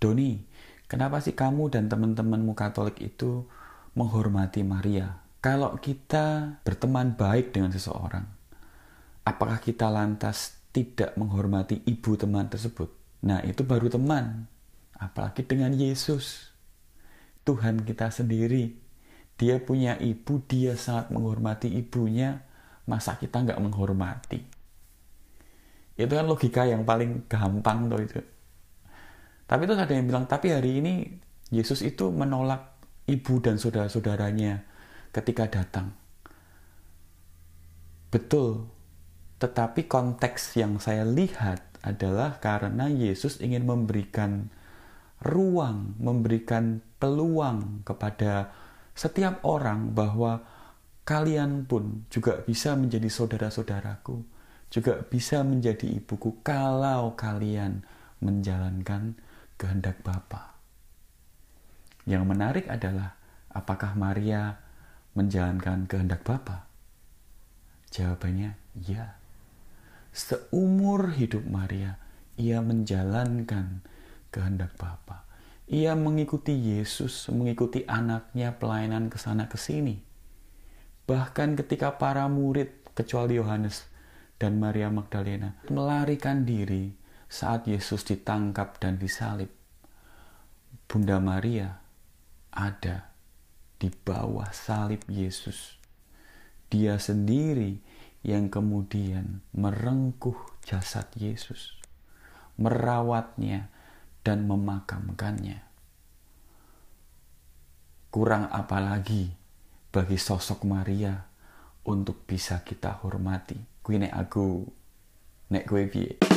Doni, kenapa sih kamu dan teman-temanmu Katolik itu menghormati Maria? Kalau kita berteman baik dengan seseorang, apakah kita lantas tidak menghormati ibu teman tersebut? Nah, itu baru teman. Apalagi dengan Yesus. Tuhan kita sendiri. Dia punya ibu, dia sangat menghormati ibunya. Masa kita nggak menghormati? Itu kan logika yang paling gampang tuh itu. Tapi terus ada yang bilang, tapi hari ini Yesus itu menolak ibu dan saudara-saudaranya ketika datang. Betul, tetapi konteks yang saya lihat adalah karena Yesus ingin memberikan ruang, memberikan peluang kepada setiap orang bahwa kalian pun juga bisa menjadi saudara-saudaraku, juga bisa menjadi ibuku kalau kalian menjalankan kehendak Bapa. Yang menarik adalah apakah Maria menjalankan kehendak Bapa? Jawabannya ya. Seumur hidup Maria, ia menjalankan kehendak Bapa. Ia mengikuti Yesus, mengikuti anaknya pelayanan ke sana ke sini. Bahkan ketika para murid kecuali Yohanes dan Maria Magdalena melarikan diri saat Yesus ditangkap dan disalib, Bunda Maria ada di bawah salib Yesus. Dia sendiri yang kemudian merengkuh jasad Yesus, merawatnya, dan memakamkannya. Kurang apalagi bagi sosok Maria untuk bisa kita hormati. Kuwi nek aku nek kowe piye?